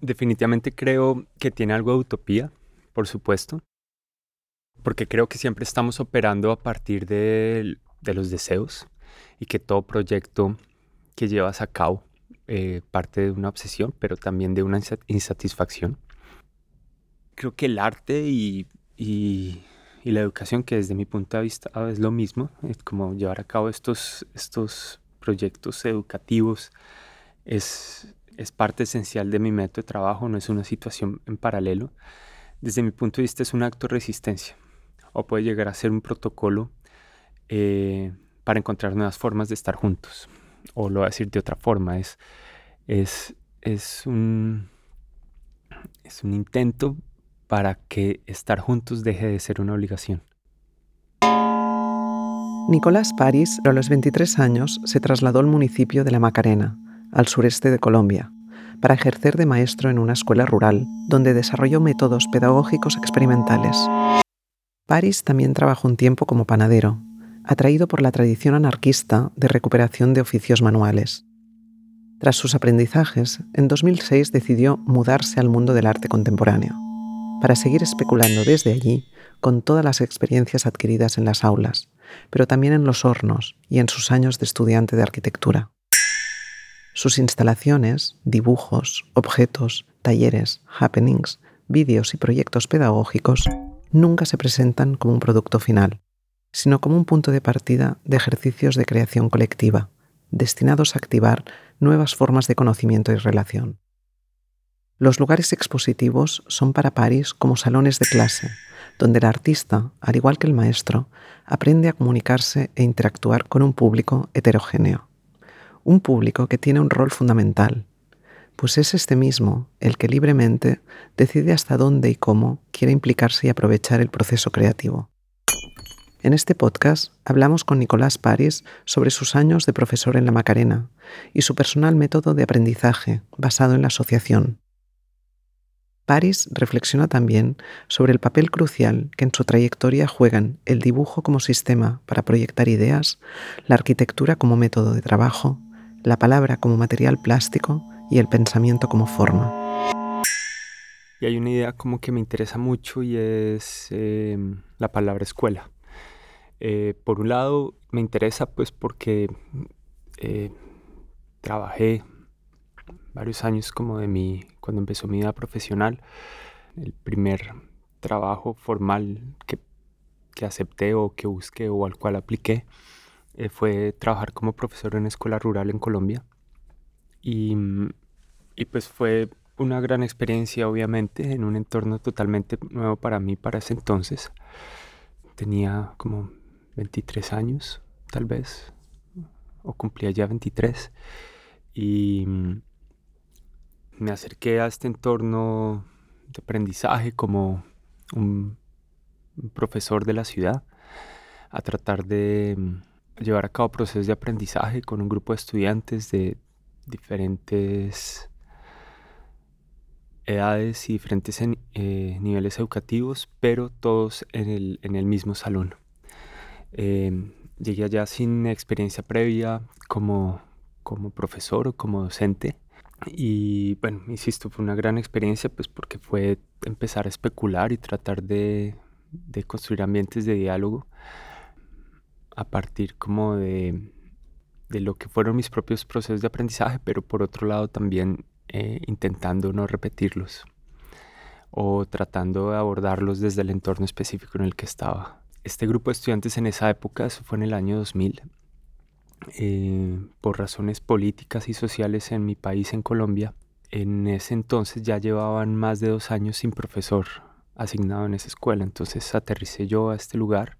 Definitivamente creo que tiene algo de utopía, por supuesto, porque creo que siempre estamos operando a partir de, los deseos y que todo proyecto que llevas a cabo eh, parte de una obsesión, pero también de una insatisfacción. Creo que el arte y, la educación, que desde mi punto de vista es lo mismo, es como llevar a cabo estos, estos proyectos educativos, es, es parte esencial de mi método de trabajo, no es una situación en paralelo. Desde mi punto de vista es un acto de resistencia o puede llegar a ser un protocolo eh, para encontrar nuevas formas de estar juntos. O lo voy a decir de otra forma, es, es, es, un, es un intento para que estar juntos deje de ser una obligación. Nicolás París, a los 23 años, se trasladó al municipio de La Macarena, al sureste de Colombia, para ejercer de maestro en una escuela rural, donde desarrolló métodos pedagógicos experimentales. París también trabajó un tiempo como panadero, atraído por la tradición anarquista de recuperación de oficios manuales. Tras sus aprendizajes, en 2006 decidió mudarse al mundo del arte contemporáneo, para seguir especulando desde allí con todas las experiencias adquiridas en las aulas, pero también en los hornos y en sus años de estudiante de arquitectura. Sus instalaciones, dibujos, objetos, talleres, happenings, vídeos y proyectos pedagógicos nunca se presentan como un producto final, sino como un punto de partida de ejercicios de creación colectiva, destinados a activar nuevas formas de conocimiento y relación. Los lugares expositivos son para París como salones de clase, donde el artista, al igual que el maestro, aprende a comunicarse e interactuar con un público heterogéneo un público que tiene un rol fundamental, pues es este mismo el que libremente decide hasta dónde y cómo quiere implicarse y aprovechar el proceso creativo. En este podcast hablamos con Nicolás París sobre sus años de profesor en la Macarena y su personal método de aprendizaje basado en la asociación. París reflexiona también sobre el papel crucial que en su trayectoria juegan el dibujo como sistema para proyectar ideas, la arquitectura como método de trabajo la palabra como material plástico y el pensamiento como forma. Y hay una idea como que me interesa mucho y es em, la palabra escuela. Eh, por un lado me interesa pues porque eh, trabajé varios años como de mi, cuando empezó mi vida profesional, el primer trabajo formal que, que acepté o que busqué o al cual apliqué eh, fue trabajar como profesor en escuela rural en Colombia. Y, y, pues fue una gran experiencia, obviamente, en un entorno totalmente nuevo para mí para ese entonces. Tenía como 23 años, tal vez, o cumplía ya 23. Y me acerqué a este entorno de aprendizaje como un profesor de la ciudad, a tratar de llevar a cabo procesos de aprendizaje con un grupo de estudiantes de diferentes edades y diferentes eh, niveles educativos, pero todos en el, mismo salón. Em, llegué allá sin experiencia previa como, como profesor o como docente. Y bueno, insisto, fue una gran experiencia pues porque fue empezar a especular y tratar de, de construir ambientes de diálogo a partir como de, lo que fueron mis propios procesos de aprendizaje, pero por otro lado también eh, intentando no repetirlos o tratando de abordarlos desde el entorno específico en el que estaba. Este grupo de estudiantes en esa época, eso fue en el año 2000, eh, por razones políticas y sociales en mi país, en Colombia, en ese entonces ya llevaban más de dos años sin profesor asignado en esa escuela. Entonces aterricé yo a este lugar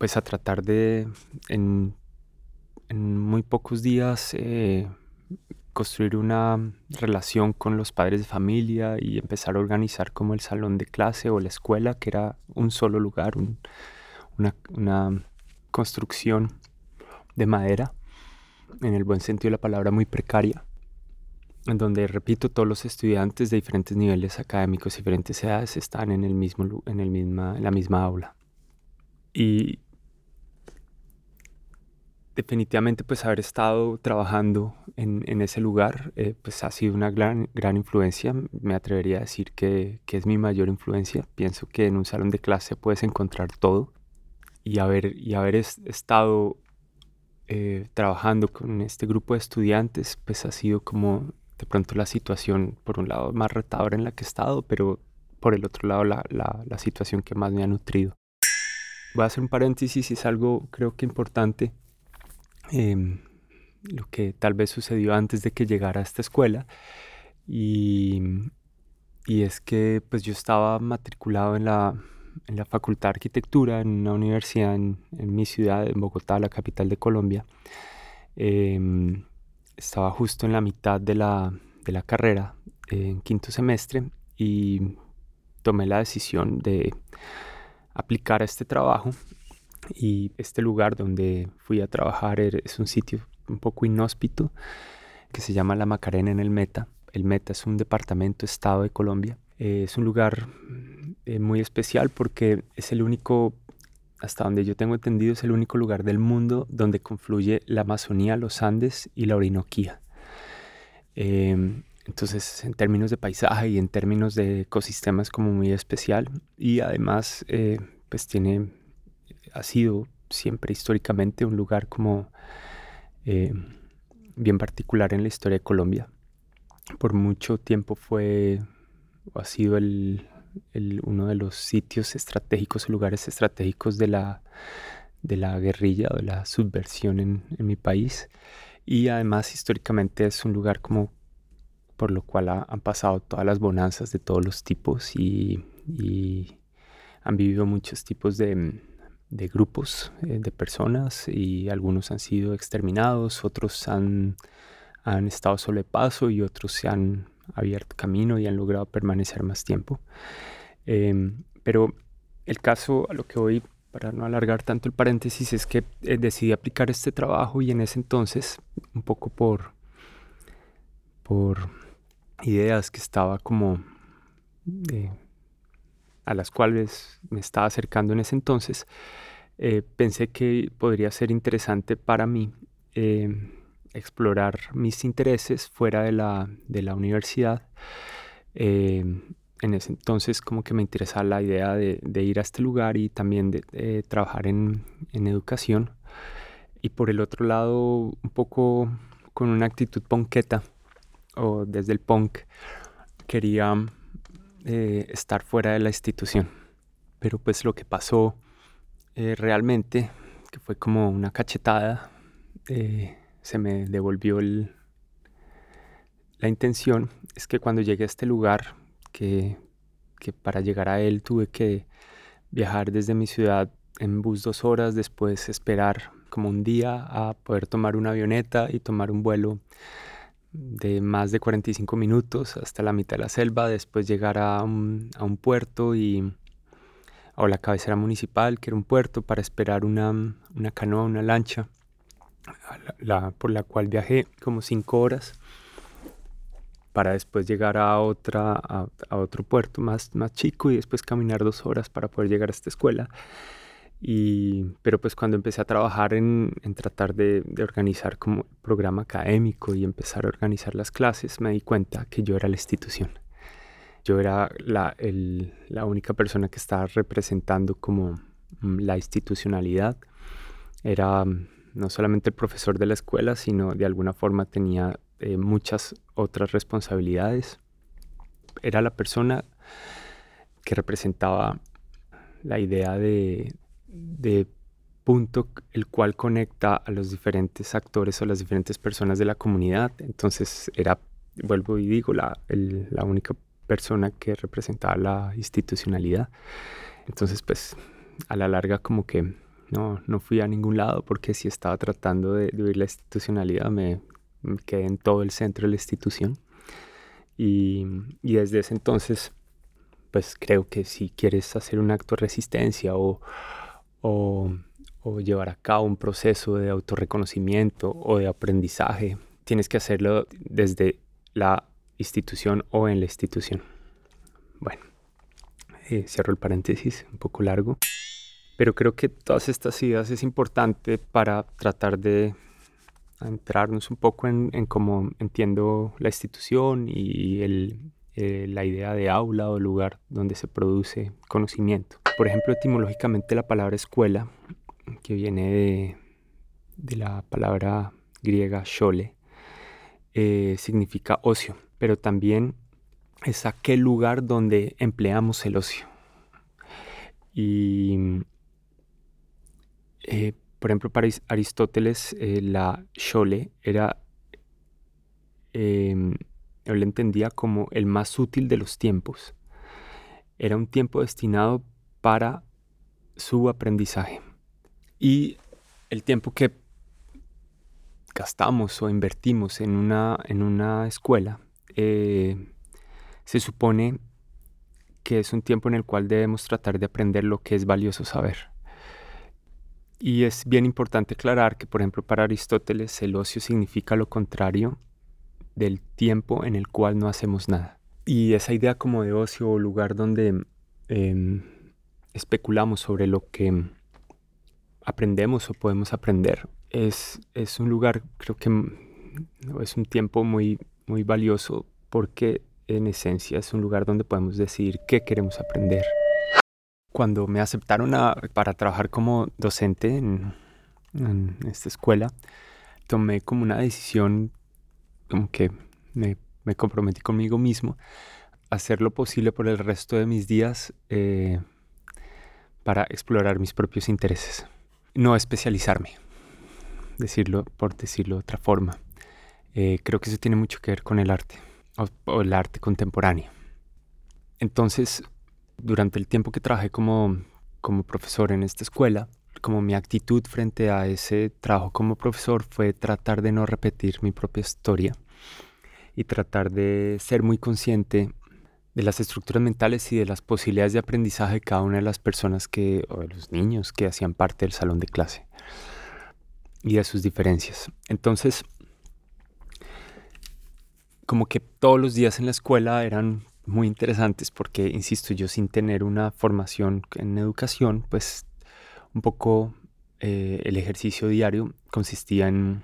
pues a tratar de en, muy pocos días eh, construir una relación con los padres de familia y empezar a organizar como el salón de clase o la escuela, que era un solo lugar, una, una construcción de madera, en el buen sentido de la palabra, muy precaria, en donde, repito, todos los estudiantes de diferentes niveles académicos diferentes edades están en, el mismo, en, el misma, en la misma aula. Y definitivamente pues haber estado trabajando en, ese lugar eh, pues ha sido una gran, gran influencia. Me atrevería a decir que, es mi mayor influencia. Pienso que en un salón de clase puedes encontrar todo y haber, y haber estado eh, trabajando con este grupo de estudiantes pues ha sido como de pronto la situación por un lado más retadora en la que he estado, pero por el otro lado la, la situación que más me ha nutrido. Voy a hacer un paréntesis, es algo creo que importante Em, lo que tal vez sucedió antes de que llegara a esta escuela. Y, y es que pues yo estaba matriculado en la, en la Facultad de Arquitectura en una universidad en, en mi ciudad, en Bogotá, la capital de Colombia. Em, estaba justo en la mitad de la, de la carrera, en quinto semestre, y tomé la decisión de aplicar a este trabajo y este lugar donde fui a trabajar er, es un sitio un poco inhóspito que se llama La Macarena en el Meta. El Meta es un departamento estado de Colombia. Eh, es un lugar eh, muy especial porque es el único, hasta donde yo tengo entendido, es el único lugar del mundo donde confluye la Amazonía, los Andes y la Orinoquía. Em, entonces, en términos de paisaje y en términos de ecosistemas como muy especial y además eh, pues tiene ha sido siempre históricamente un lugar como eh, bien particular en la historia de Colombia. Por mucho tiempo fue o ha sido el, uno de los sitios estratégicos o lugares estratégicos de la, de la guerrilla o de la subversión en, mi país. Y además históricamente es un lugar como por lo cual han pasado todas las bonanzas de todos los tipos y han vivido muchos tipos de, de grupos eh, de personas y algunos han sido exterminados, otros han, han estado solo de paso y otros se han abierto camino y han logrado permanecer más tiempo. Em, pero el caso a lo que voy, para no alargar tanto el paréntesis, es que eh, decidí aplicar este trabajo y en ese entonces, un poco por, por ideas que estaba como... Eh, a las cuales me estaba acercando en ese entonces, eh, pensé que podría ser interesante para mí eh, explorar mis intereses fuera de la, de la universidad. Eh, en ese entonces como que me interesaba la idea de, ir a este lugar y también de, trabajar en, en, educación. Y por el otro lado, un poco con una actitud ponqueta o desde el punk, quería estar fuera de la institución. Pero pues lo que pasó eh, realmente, que fue como una cachetada, eh, se me devolvió la intención, es que cuando llegué a este lugar, que, que para llegar a él tuve que viajar desde mi ciudad en bus dos horas, después esperar como un día a poder tomar una avioneta y tomar un vuelo de más de 45 minutos hasta la mitad de la selva, después llegar a un, puerto y, o la cabecera municipal, que era un puerto, para esperar una, una canoa, una lancha, la, por la cual viajé como cinco horas para después llegar a, otra, a, otro puerto más, más chico y después caminar dos horas para poder llegar a esta escuela. Y, pero pues cuando empecé a trabajar en, en tratar de, de, organizar como programa académico y empezar a organizar las clases, me di cuenta que yo era la institución. Yo era la, el, la única persona que estaba representando como mm, la institucionalidad. Era mm, no solamente el profesor de la escuela, sino de alguna forma tenía eh, muchas otras responsabilidades. Era la persona que representaba la idea de, de punto el cual conecta a los diferentes actores o las diferentes personas de la comunidad. Entonces era, vuelvo y digo, la, el, la única persona que representaba la institucionalidad. Entonces, pues, a la larga como que no, no fui a ningún lado porque si estaba tratando de, de la institucionalidad me, quedé en todo el centro de la institución. Y, y, desde ese entonces, pues creo que si quieres hacer un acto de resistencia o, o, llevar a cabo un proceso de autorreconocimiento o de aprendizaje, tienes que hacerlo desde la institución o en la institución. Bueno, eh, cierro el paréntesis, un poco largo. Pero creo que todas estas ideas es importante para tratar de entrarnos un poco en, cómo entiendo la institución y eh, la idea de aula o lugar donde se produce conocimiento. Por ejemplo, etimológicamente la palabra escuela, que viene de, de la palabra griega shole, eh, significa ocio, pero también es aquel lugar donde empleamos el ocio. Y, eh, por ejemplo, para Aristóteles, eh, la shole era, em, él entendía como el más útil de los tiempos. Era un tiempo destinado para su aprendizaje. Y el tiempo que gastamos o invertimos en una, en una escuela, eh, se supone que es un tiempo en el cual debemos tratar de aprender lo que es valioso saber. Y es bien importante aclarar que, por ejemplo, para Aristóteles el ocio significa lo contrario del tiempo en el cual no hacemos nada. Y esa idea como de ocio o lugar donde em, especulamos sobre lo que aprendemos o podemos aprender es, un lugar, creo que es un tiempo muy, muy valioso porque en esencia es un lugar donde podemos decidir qué queremos aprender. Cuando me aceptaron para trabajar como docente en, esta escuela, tomé como una decisión, como que me, comprometí conmigo mismo, hacer lo posible por el resto de mis días eh, para explorar mis propios intereses, no especializarme decirlo, por decirlo de otra forma. Eh, creo que eso tiene mucho que ver con el arte, o, el arte contemporáneo. Entonces, durante el tiempo que trabajé como, como profesor en esta escuela, como mi actitud frente a ese trabajo como profesor fue tratar de no repetir mi propia historia y tratar de ser muy consciente de las estructuras mentales y de las posibilidades de aprendizaje de cada una de las personas que, o de los niños que hacían parte del salón de clase y de sus diferencias. Entonces, como que todos los días en la escuela eran muy interesantes porque, insisto, yo sin tener una formación en educación, pues un poco eh, el ejercicio diario consistía en,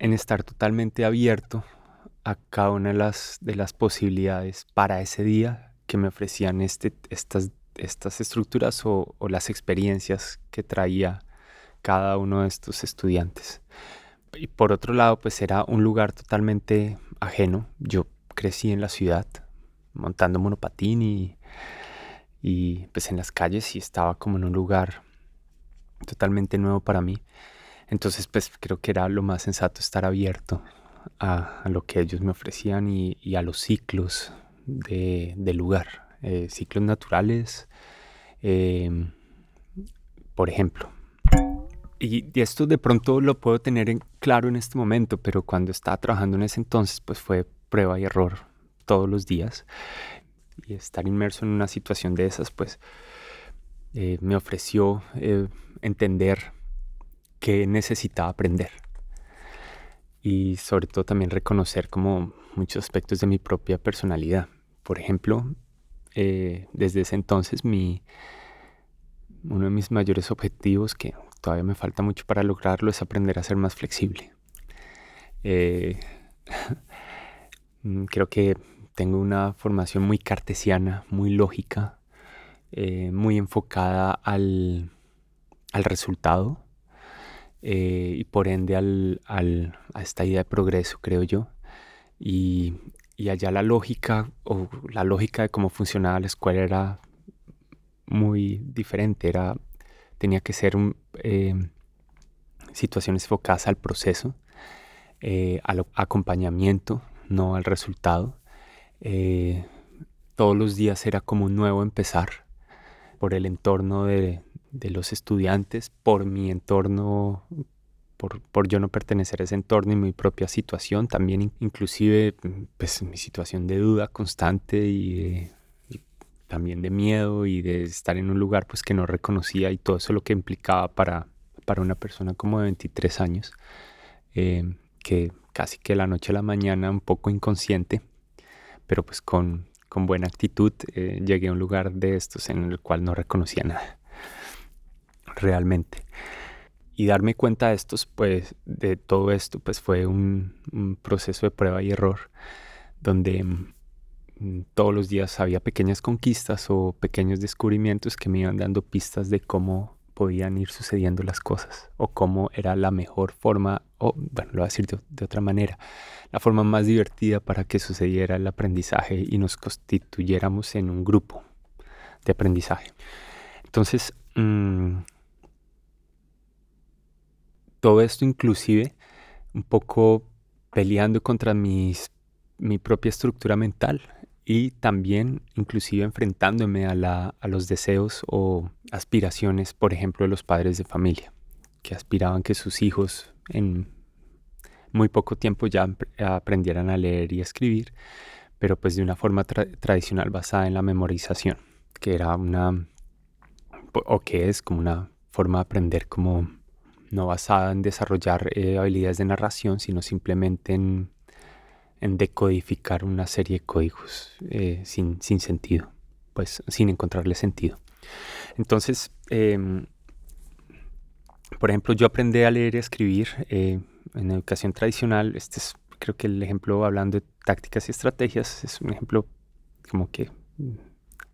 en estar totalmente abierto a cada una de las, de las posibilidades para ese día que me ofrecían este, estas estas estructuras o, las experiencias que traía cada uno de estos estudiantes. Y por otro lado, pues era un lugar totalmente ajeno. Yo crecí en la ciudad montando monopatín y, y pues en las calles y estaba como en un lugar totalmente nuevo para mí. Entonces pues creo que era lo más sensato estar abierto a, lo que ellos me ofrecían y, a los ciclos de, del lugar. Eh, ciclos naturales, em, por ejemplo. Y, esto de pronto lo puedo tener en claro en este momento, pero cuando estaba trabajando en ese entonces, pues fue prueba y error todos los días. Y estar inmerso en una situación de esas, pues eh, me ofreció eh, entender que necesitaba aprender. Y sobre todo también reconocer como muchos aspectos de mi propia personalidad. Por ejemplo, eh, desde ese entonces mi, uno de mis mayores objetivos, que todavía me falta mucho para lograrlo, es aprender a ser más flexible. Eh, creo que tengo una formación muy cartesiana, muy lógica, eh, muy enfocada al, al resultado y por ende al, al, a esta idea de progreso, creo yo. Y, y allá la lógica o la lógica de cómo funcionaba la escuela era muy diferente, era, tenía que ser un, eh, situaciones enfocadas al proceso, eh, al acompañamiento, no al resultado. Eh, todos los días era como un nuevo empezar por el entorno de, de los estudiantes, por mi entorno por, yo no pertenecer a ese entorno y mi propia situación, también inclusive pues mi situación de duda constante y, también de miedo y de estar en un lugar pues que no reconocía y todo eso lo que implicaba para, para una persona como de 23 años, eh, que casi que la noche a la mañana un poco inconsciente, pero pues con, con buena actitud, eh, llegué a un lugar de estos en el cual no reconocía nada, realmente. Y darme cuenta de estos, pues, de todo esto, pues fue un, un proceso de prueba y error, donde mm, todos los días había pequeñas conquistas o pequeños descubrimientos que me iban dando pistas de cómo podían ir sucediendo las cosas o cómo era la mejor forma, o bueno, lo voy a decir de, otra manera, la forma más divertida para que sucediera el aprendizaje y nos constituyéramos en un grupo de aprendizaje. Entonces, mm, todo esto inclusive un poco peleando contra mis, mi propia estructura mental y también inclusive enfrentándome a, la, a, los deseos o aspiraciones, por ejemplo, de los padres de familia, que aspiraban que sus hijos en muy poco tiempo ya aprendieran a leer y escribir, pero pues de una forma tradicional basada en la memorización, que era una, o que es como una forma de aprender como no basada en desarrollar eh, habilidades de narración, sino simplemente en decodificar una serie de códigos eh, sin, sentido, pues sin encontrarle sentido. Entonces, em, por ejemplo, yo aprendí a leer y escribir eh, en educación tradicional. Este es, creo que el ejemplo hablando de tácticas y estrategias es un ejemplo como que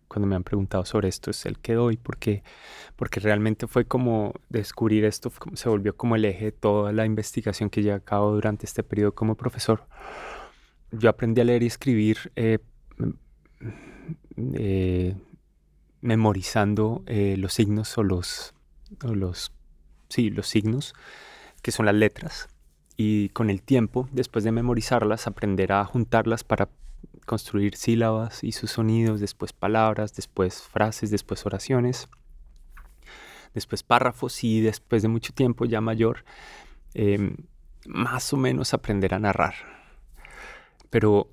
cuando me han preguntado sobre esto es el que doy porque porque realmente fue como descubrir esto se volvió como el eje de toda la investigación que llevé a cabo durante este periodo como profesor yo aprendí a leer y escribir eh, eh, memorizando eh, los signos o los, los, sí, los signos, que son las letras. Y con el tiempo, después de memorizarlas, aprender a juntarlas para construir sílabas y sus sonidos, después palabras, después frases, después oraciones, después párrafos y después de mucho tiempo ya mayor, más o menos aprender a narrar pero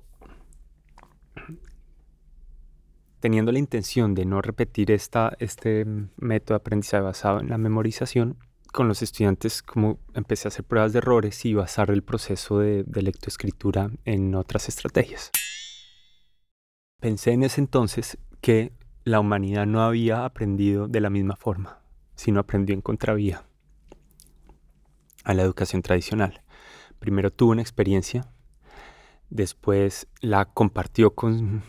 teniendo la intención de no repetir esta, este método de aprendizaje basado en la memorización, con los estudiantes como empecé a hacer pruebas de errores y basar el proceso de, de lectoescritura en otras estrategias. Pensé en ese entonces que la humanidad no había aprendido de la misma forma, sino aprendió en contravía a la educación tradicional. Primero tuvo una experiencia Después la compartió con,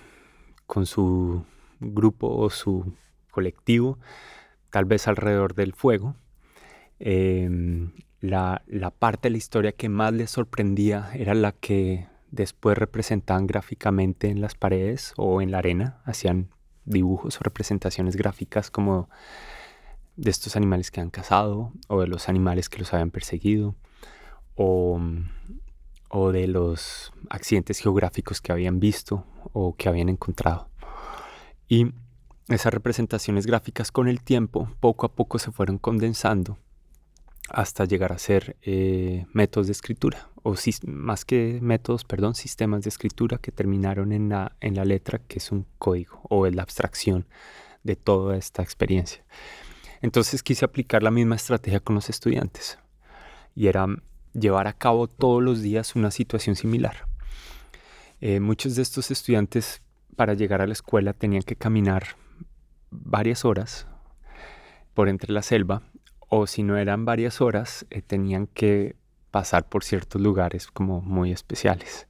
con su grupo o su colectivo, tal vez alrededor del fuego. Em, la, la, parte de la historia que más les sorprendía era la que después representaban gráficamente en las paredes o en la arena, hacían dibujos o representaciones gráficas como de estos animales que han cazado o de los animales que los habían perseguido o o de los accidentes geográficos que habían visto o que habían encontrado. Y esas representaciones gráficas con el tiempo poco a poco se fueron condensando hasta llegar a ser eh, métodos de escritura, o más que métodos, perdón, sistemas de escritura que terminaron en la, en la letra, que es un código o es la abstracción de toda esta experiencia. Entonces quise aplicar la misma estrategia con los estudiantes y era llevar a cabo todos los días una situación similar. Eh, muchos de estos estudiantes para llegar a la escuela tenían que caminar varias horas por entre la selva o si no eran varias horas eh, tenían que pasar por ciertos lugares como muy especiales.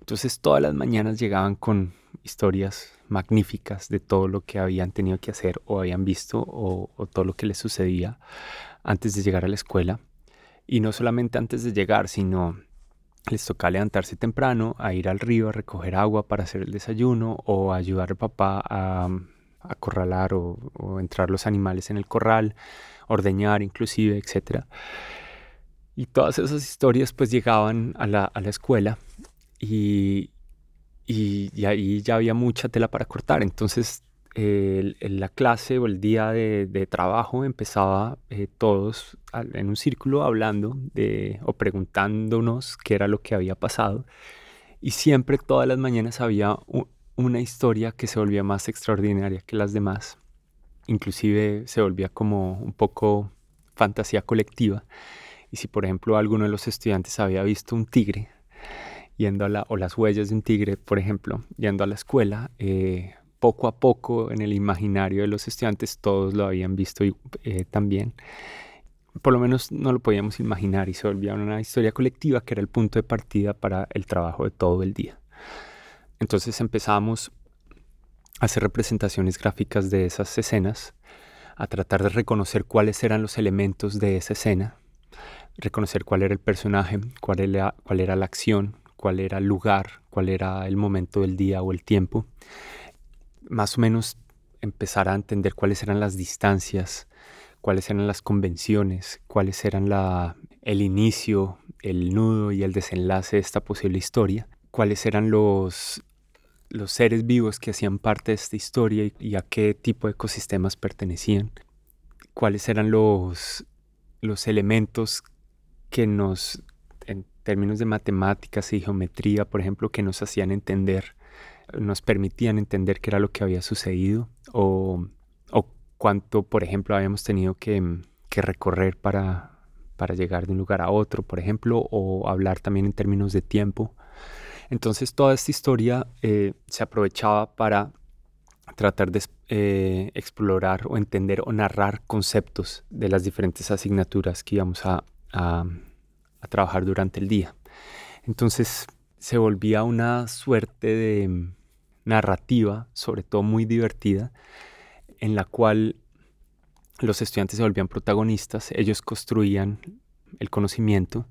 Entonces todas las mañanas llegaban con historias magníficas de todo lo que habían tenido que hacer o habían visto o, todo lo que les sucedía antes de llegar a la escuela y no solamente antes de llegar, sino les toca levantarse temprano, a ir al río a recoger agua para hacer el desayuno o ayudar al papá a acorralar o, o, entrar los animales en el corral, ordeñar inclusive, etc. Y todas esas historias pues llegaban a la, a la escuela y, y, ahí ya había mucha tela para cortar. Entonces la clase o el día de, trabajo empezaba eh, todos en un círculo hablando de, o preguntándonos qué era lo que había pasado. Y siempre todas las mañanas había una historia que se volvía más extraordinaria que las demás. Inclusive se volvía como un poco fantasía colectiva. Y si por ejemplo alguno de los estudiantes había visto un tigre, yendo a la, o las huellas de un tigre, por ejemplo, yendo a la escuela, eh, poco a poco en el imaginario de los estudiantes todos lo habían visto eh, también. Por lo menos no lo podíamos imaginar y se volvía una historia colectiva que era el punto de partida para el trabajo de todo el día. Entonces empezamos hacer representaciones gráficas de esas escenas, a tratar de reconocer cuáles eran los elementos de esa escena, reconocer cuál era el personaje, cuál era, la acción, cuál era el lugar, cuál era el momento del día o el tiempo. Más o menos empezar a entender cuáles eran las distancias, cuáles eran las convenciones, cuáles eran la, el inicio, el nudo y el desenlace de esta posible historia, cuáles eran los, los seres vivos que hacían parte de esta historia y, a qué tipo de ecosistemas pertenecían, cuáles eran los, los elementos que nos, en términos de matemáticas y geometría, por ejemplo, que nos hacían entender, nos permitían entender qué era lo que había sucedido o, o cuánto, por ejemplo, habíamos tenido que, que recorrer para, para llegar de un lugar a otro, por ejemplo, o hablar también en términos de tiempo. Entonces toda esta historia eh, se aprovechaba para tratar de eh, explorar o entender o narrar conceptos de las diferentes asignaturas que íbamos a, a, trabajar durante el día. Entonces se volvía una suerte de narrativa, sobre todo muy divertida, en la cual los estudiantes se volvían protagonistas, ellos construían el conocimiento,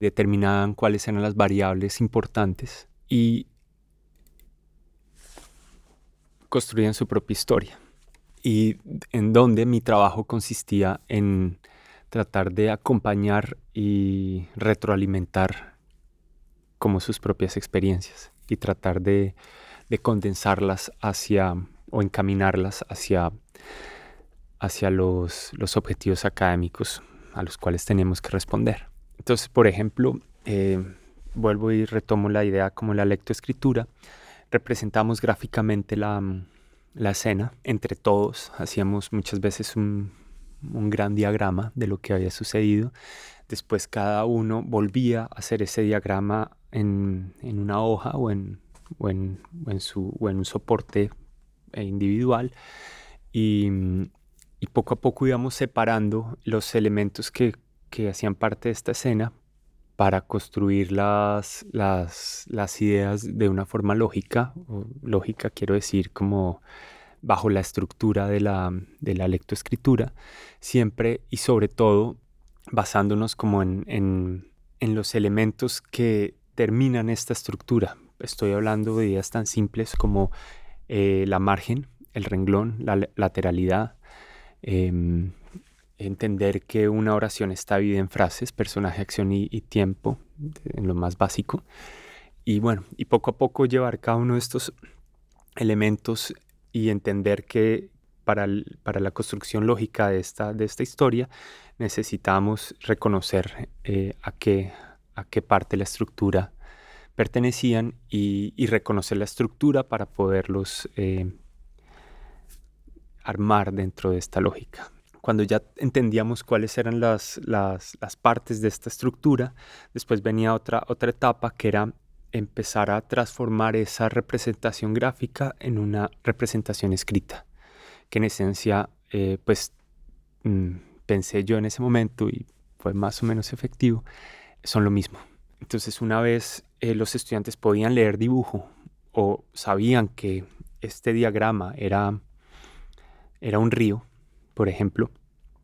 determinaban cuáles eran las variables importantes y construían su propia historia. Y en donde mi trabajo consistía en tratar de acompañar y retroalimentar como sus propias experiencias y tratar de, condensarlas hacia o encaminarlas hacia, hacia los, objetivos académicos a los cuales teníamos que responder. Entonces, por ejemplo, eh, vuelvo y retomo la idea como la lectoescritura. Representamos gráficamente la, la escena entre todos, hacíamos muchas veces un, un gran diagrama de lo que había sucedido. Después cada uno volvía a hacer ese diagrama en, una hoja o en, en, su, en un soporte eh, individual y, poco a poco íbamos separando los elementos que, hacían parte de esta escena para construir las, las, ideas de una forma lógica, lógica quiero decir como bajo la estructura de la, de la lectoescritura, siempre y sobre todo basándonos como en, en, los elementos que terminan esta estructura. Estoy hablando de ideas tan simples como eh, la margen, el renglón, la lateralidad, em, entender que una oración está dividida en frases, personaje, acción y, tiempo, en lo más básico. Y bueno, y poco a poco llevar cada uno de estos elementos y entender que para, para la construcción lógica de esta, de esta historia necesitamos reconocer eh, a, qué, a qué parte de la estructura pertenecían y, reconocer la estructura para poderlos eh, armar dentro de esta lógica. Cuando ya entendíamos cuáles eran las, las, las, partes de esta estructura, después venía otra, otra etapa que era empezar a transformar esa representación gráfica en una representación escrita, que en esencia, eh, pues mm, pensé yo en ese momento y fue más o menos efectivo, son lo mismo. Entonces una vez eh, los estudiantes podían leer dibujo o sabían que este diagrama era, era un río, por ejemplo,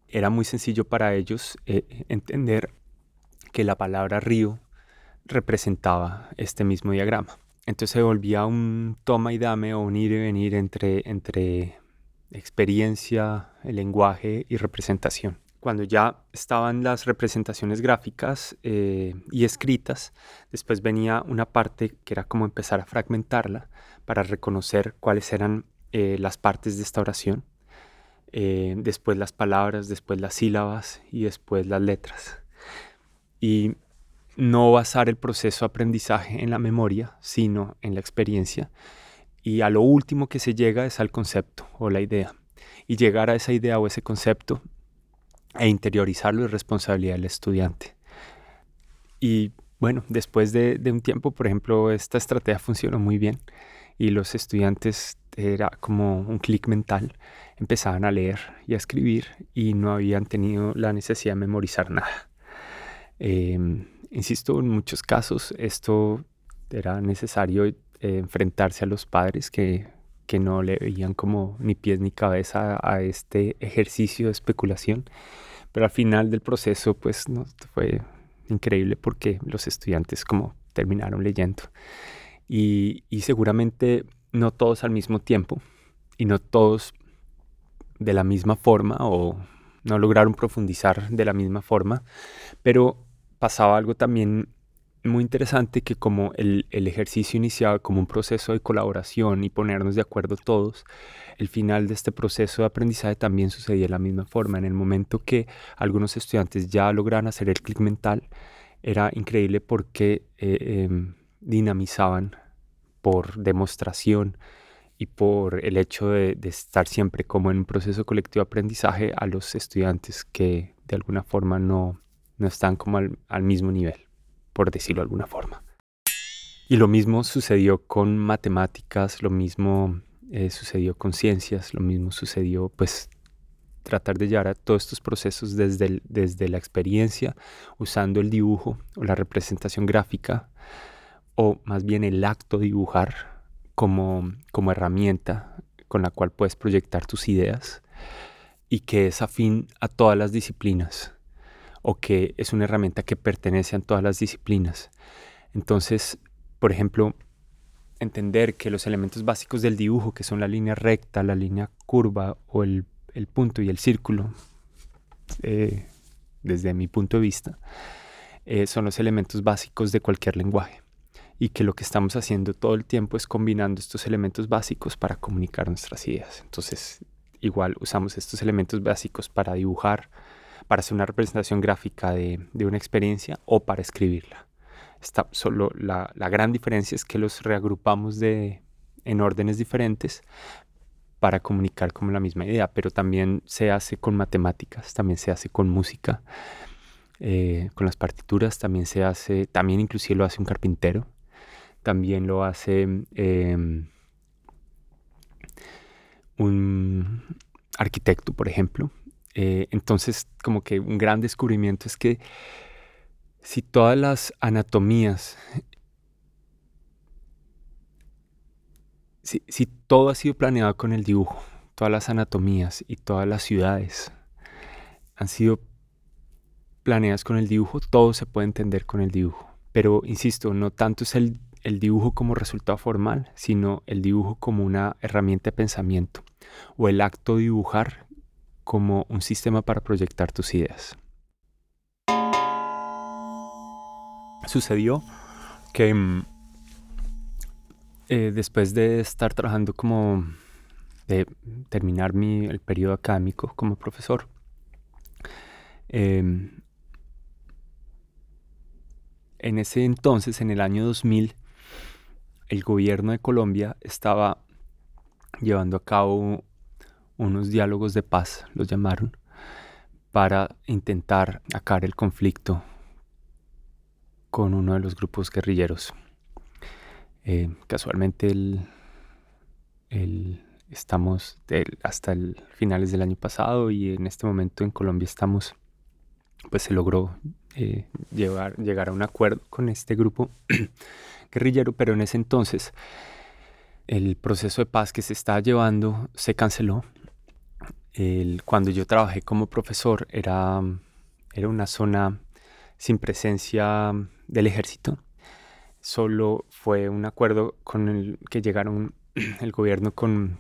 era muy sencillo para ellos eh, entender que la palabra río representaba este mismo diagrama. Entonces se volvía un toma y dame o un ir y venir entre, entre experiencia, el lenguaje y representación. Cuando ya estaban las representaciones gráficas eh, y escritas, después venía una parte que era como empezar a fragmentarla para reconocer cuáles eran eh, las partes de esta oración, eh, después las palabras, después las sílabas y después las letras. Y no basar el proceso de aprendizaje en la memoria, sino en la experiencia. Y a lo último que se llega es al concepto o la idea. Y llegar a esa idea o ese concepto e interiorizarlo es responsabilidad del estudiante. Y bueno, después de, un tiempo, por ejemplo, esta estrategia funcionó muy bien y los estudiantes era como un clic mental, empezaban a leer y a escribir y no habían tenido la necesidad de memorizar nada. Em, insisto, en muchos casos esto era necesario eh, enfrentarse a los padres que, que, no le veían como ni pies ni cabeza a, este ejercicio de especulación, pero al final del proceso pues no, fue increíble porque los estudiantes como terminaron leyendo. Y, seguramente no todos al mismo tiempo y no todos de la misma forma o no lograron profundizar de la misma forma, pero pasaba algo también muy interesante que como el, el, ejercicio iniciaba como un proceso de colaboración y ponernos de acuerdo todos, el final de este proceso de aprendizaje también sucedía de la misma forma. En el momento que algunos estudiantes ya lograban hacer el clic mental, era increíble porque eh, em, dinamizaban por demostración y por el hecho de, estar siempre como en un proceso colectivo de aprendizaje a los estudiantes que de alguna forma no, no están como al, mismo nivel, por decirlo de alguna forma. Y lo mismo sucedió con matemáticas, lo mismo eh, sucedió con ciencias, lo mismo sucedió, pues tratar de llevar a todos estos procesos desde, desde la experiencia, usando el dibujo o la representación gráfica, o más bien el acto de dibujar como, como herramienta con la cual puedes proyectar tus ideas y que es afín a todas las disciplinas o que es una herramienta que pertenece a todas las disciplinas. Entonces, por ejemplo, entender que los elementos básicos del dibujo, que son la línea recta, la línea curva o el, punto y el círculo, eh, desde mi punto de vista, eh, son los elementos básicos de cualquier lenguaje. Y que lo que estamos haciendo todo el tiempo es combinando estos elementos básicos para comunicar nuestras ideas. Entonces, igual usamos estos elementos básicos para dibujar, para hacer una representación gráfica de una experiencia o para escribirla solo la, gran diferencia es que los reagrupamos de, en órdenes diferentes para comunicar como la misma idea, pero también se hace con matemáticas, también se hace con música, eh, con las partituras, también se hace, también inclusive lo hace un carpintero, también lo hace em, un arquitecto, por ejemplo. Eh, entonces, como que un gran descubrimiento es que si todas las anatomías, si, todo ha sido planeado con el dibujo, todas las anatomías y todas las ciudades han sido planeadas con el dibujo, todo se puede entender con el dibujo. Pero, insisto, no tanto es el, el dibujo como resultado formal, sino el dibujo como una herramienta de pensamiento o el acto de dibujar como un sistema para proyectar tus ideas. sucedió que mm, eh, después de estar trabajando como de terminar mi, el periodo académico como profesor, em, en ese entonces, en el año 2000, el gobierno de Colombia estaba llevando a cabo unos diálogos de paz, los llamaron, para intentar acabar el conflicto con uno de los grupos guerrilleros. Eh, casualmente el, estamos hasta el finales del año pasado y en este momento en Colombia estamos, pues se logró eh, llevar, llegar a un acuerdo con este grupo guerrillero, pero en ese entonces el proceso de paz que se estaba llevando se canceló. El, cuando yo trabajé como profesor era, era una zona sin presencia del ejército. Solo fue un acuerdo con el que llegaron el gobierno con,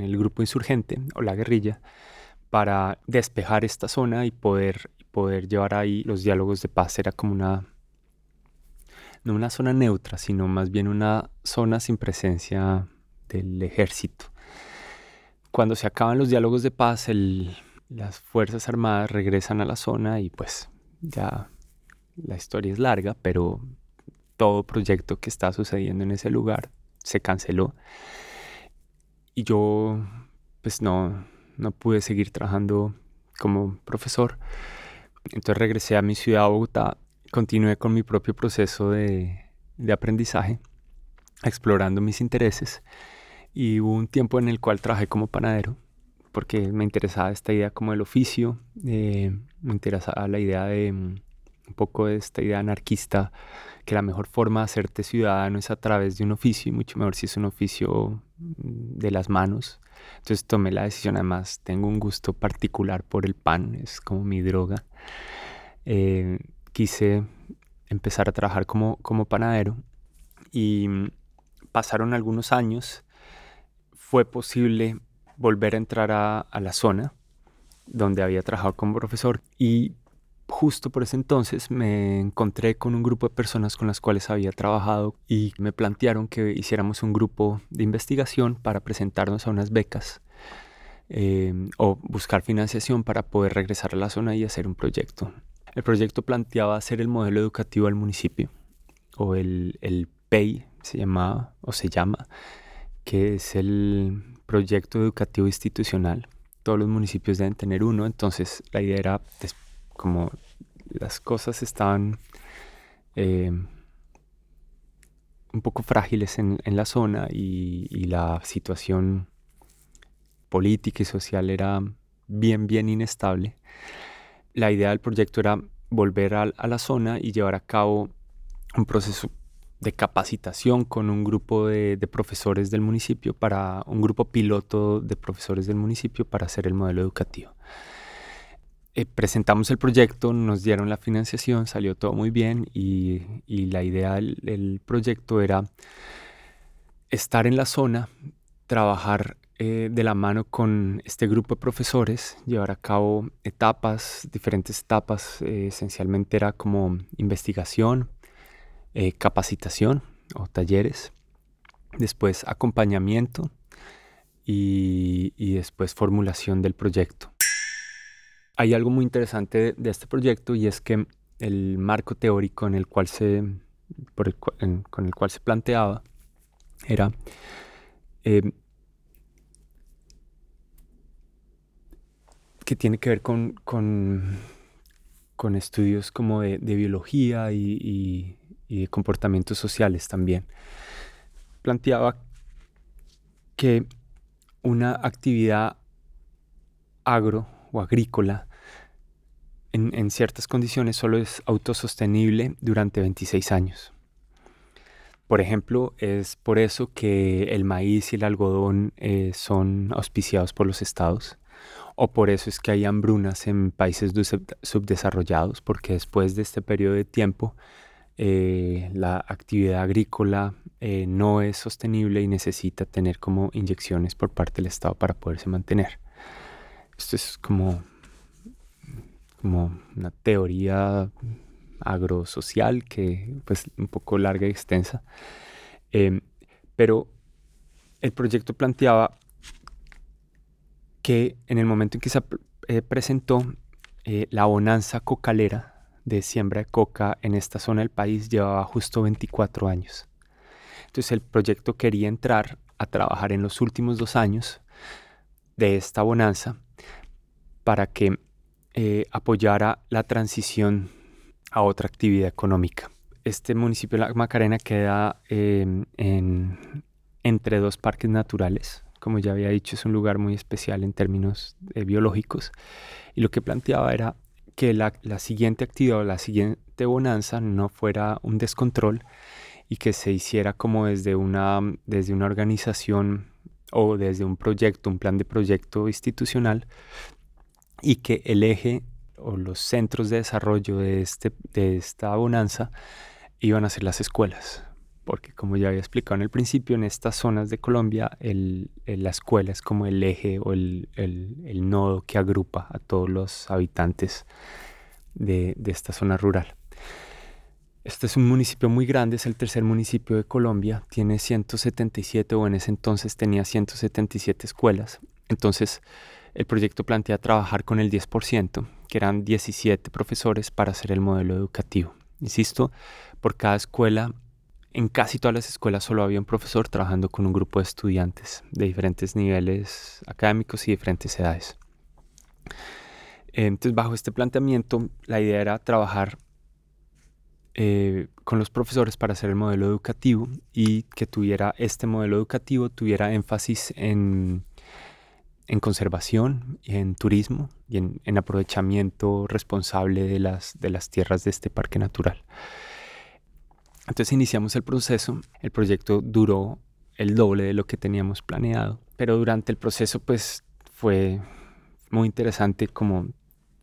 el grupo insurgente o la guerrilla para despejar esta zona y poder, poder llevar ahí los diálogos de paz. Era como una, no una zona neutra, sino más bien una zona sin presencia del ejército. Cuando se acaban los diálogos de paz, las Fuerzas Armadas regresan a la zona y pues ya la historia es larga, pero todo proyecto que está sucediendo en ese lugar se canceló. Y yo pues no, no pude seguir trabajando como profesor. Entonces regresé a mi ciudad, Bogotá, continué con mi propio proceso de, de aprendizaje, explorando mis intereses. Y hubo un tiempo en el cual trabajé como panadero, porque me interesaba esta idea como el oficio, eh, me interesaba la idea de mm, un poco de esta idea anarquista, que la mejor forma de hacerte ciudadano es a través de un oficio, y mucho mejor si es un oficio mm, de las manos. Entonces tomé la decisión, además tengo un gusto particular por el pan, es como mi droga. Eh, quise empezar a trabajar como, panadero y mm, pasaron algunos años, fue posible volver a entrar a la zona donde había trabajado como profesor y justo por ese entonces me encontré con un grupo de personas con las cuales había trabajado y me plantearon que hiciéramos un grupo de investigación para presentarnos a unas becas eh, o buscar financiación para poder regresar a la zona y hacer un proyecto. El proyecto planteaba hacer el modelo educativo al municipio o el, el PEI se llamaba o se llama, que es el proyecto educativo institucional. Todos los municipios deben tener uno, entonces la idea era como las cosas estaban eh, un poco frágiles en, la zona y, la situación política y social era bien, bien inestable. La idea del proyecto era volver a, la zona y llevar a cabo un proceso de capacitación con un grupo de, de, profesores del municipio para un grupo piloto de profesores del municipio para hacer el modelo educativo. Eh, presentamos el proyecto, nos dieron la financiación, salió todo muy bien y, la idea del, proyecto era estar en la zona, trabajar eh, de la mano con este grupo de profesores, llevar a cabo etapas, diferentes etapas, eh, esencialmente era como investigación, capacitación o talleres, después acompañamiento y después formulación del proyecto. Hay algo muy interesante de, este proyecto y es que el marco teórico en el cual se, con el cual se planteaba era que tiene que ver con, con, estudios como de, biología y, y, de comportamientos sociales también. Planteaba que una actividad agro o agrícola en, ciertas condiciones solo es autosostenible durante 26 años. Por ejemplo, es por eso que el maíz y el algodón eh, son auspiciados por los estados. O por eso es que hay hambrunas en países subdesarrollados, porque después de este periodo de tiempo eh, la actividad agrícola eh, no es sostenible y necesita tener como inyecciones por parte del Estado para poderse mantener. Esto es como como una teoría agrosocial que pues un poco larga y extensa. Em, pero el proyecto planteaba que en el momento en que se eh, presentó eh, la bonanza cocalera de siembra de coca en esta zona del país llevaba justo 24 años. Entonces el proyecto quería entrar a trabajar en los últimos dos años de esta bonanza para que eh, apoyara la transición a otra actividad económica. Este municipio de La Macarena queda em, entre dos parques naturales. Como ya había dicho, es un lugar muy especial en términos eh, biológicos. Y lo que planteaba era que la, siguiente actividad o la siguiente bonanza no fuera un descontrol y que se hiciera como desde una, desde una organización o desde un proyecto, un plan de proyecto institucional, y que el eje o los centros de desarrollo de, este, de esta bonanza iban a ser las escuelas. Porque como ya había explicado en el principio, en estas zonas de Colombia el, la escuela es como el eje o el, el, nodo que agrupa a todos los habitantes de, de esta zona rural. Este es un municipio muy grande, es el tercer municipio de Colombia, tiene 177 o en ese entonces tenía 177 escuelas. Entonces, el proyecto plantea trabajar con el 10%, que eran 17 profesores para hacer el modelo educativo. Insisto, por cada escuela, en casi todas las escuelas solo había un profesor trabajando con un grupo de estudiantes de diferentes niveles académicos y diferentes edades. Entonces, bajo este planteamiento, la idea era trabajar eh, con los profesores para hacer el modelo educativo y que tuviera este modelo educativo tuviera énfasis en, en conservación, en turismo y en, en, aprovechamiento responsable de las, de las tierras de este parque natural. Entonces iniciamos el proceso, el proyecto duró el doble de lo que teníamos planeado, pero durante el proceso pues fue muy interesante como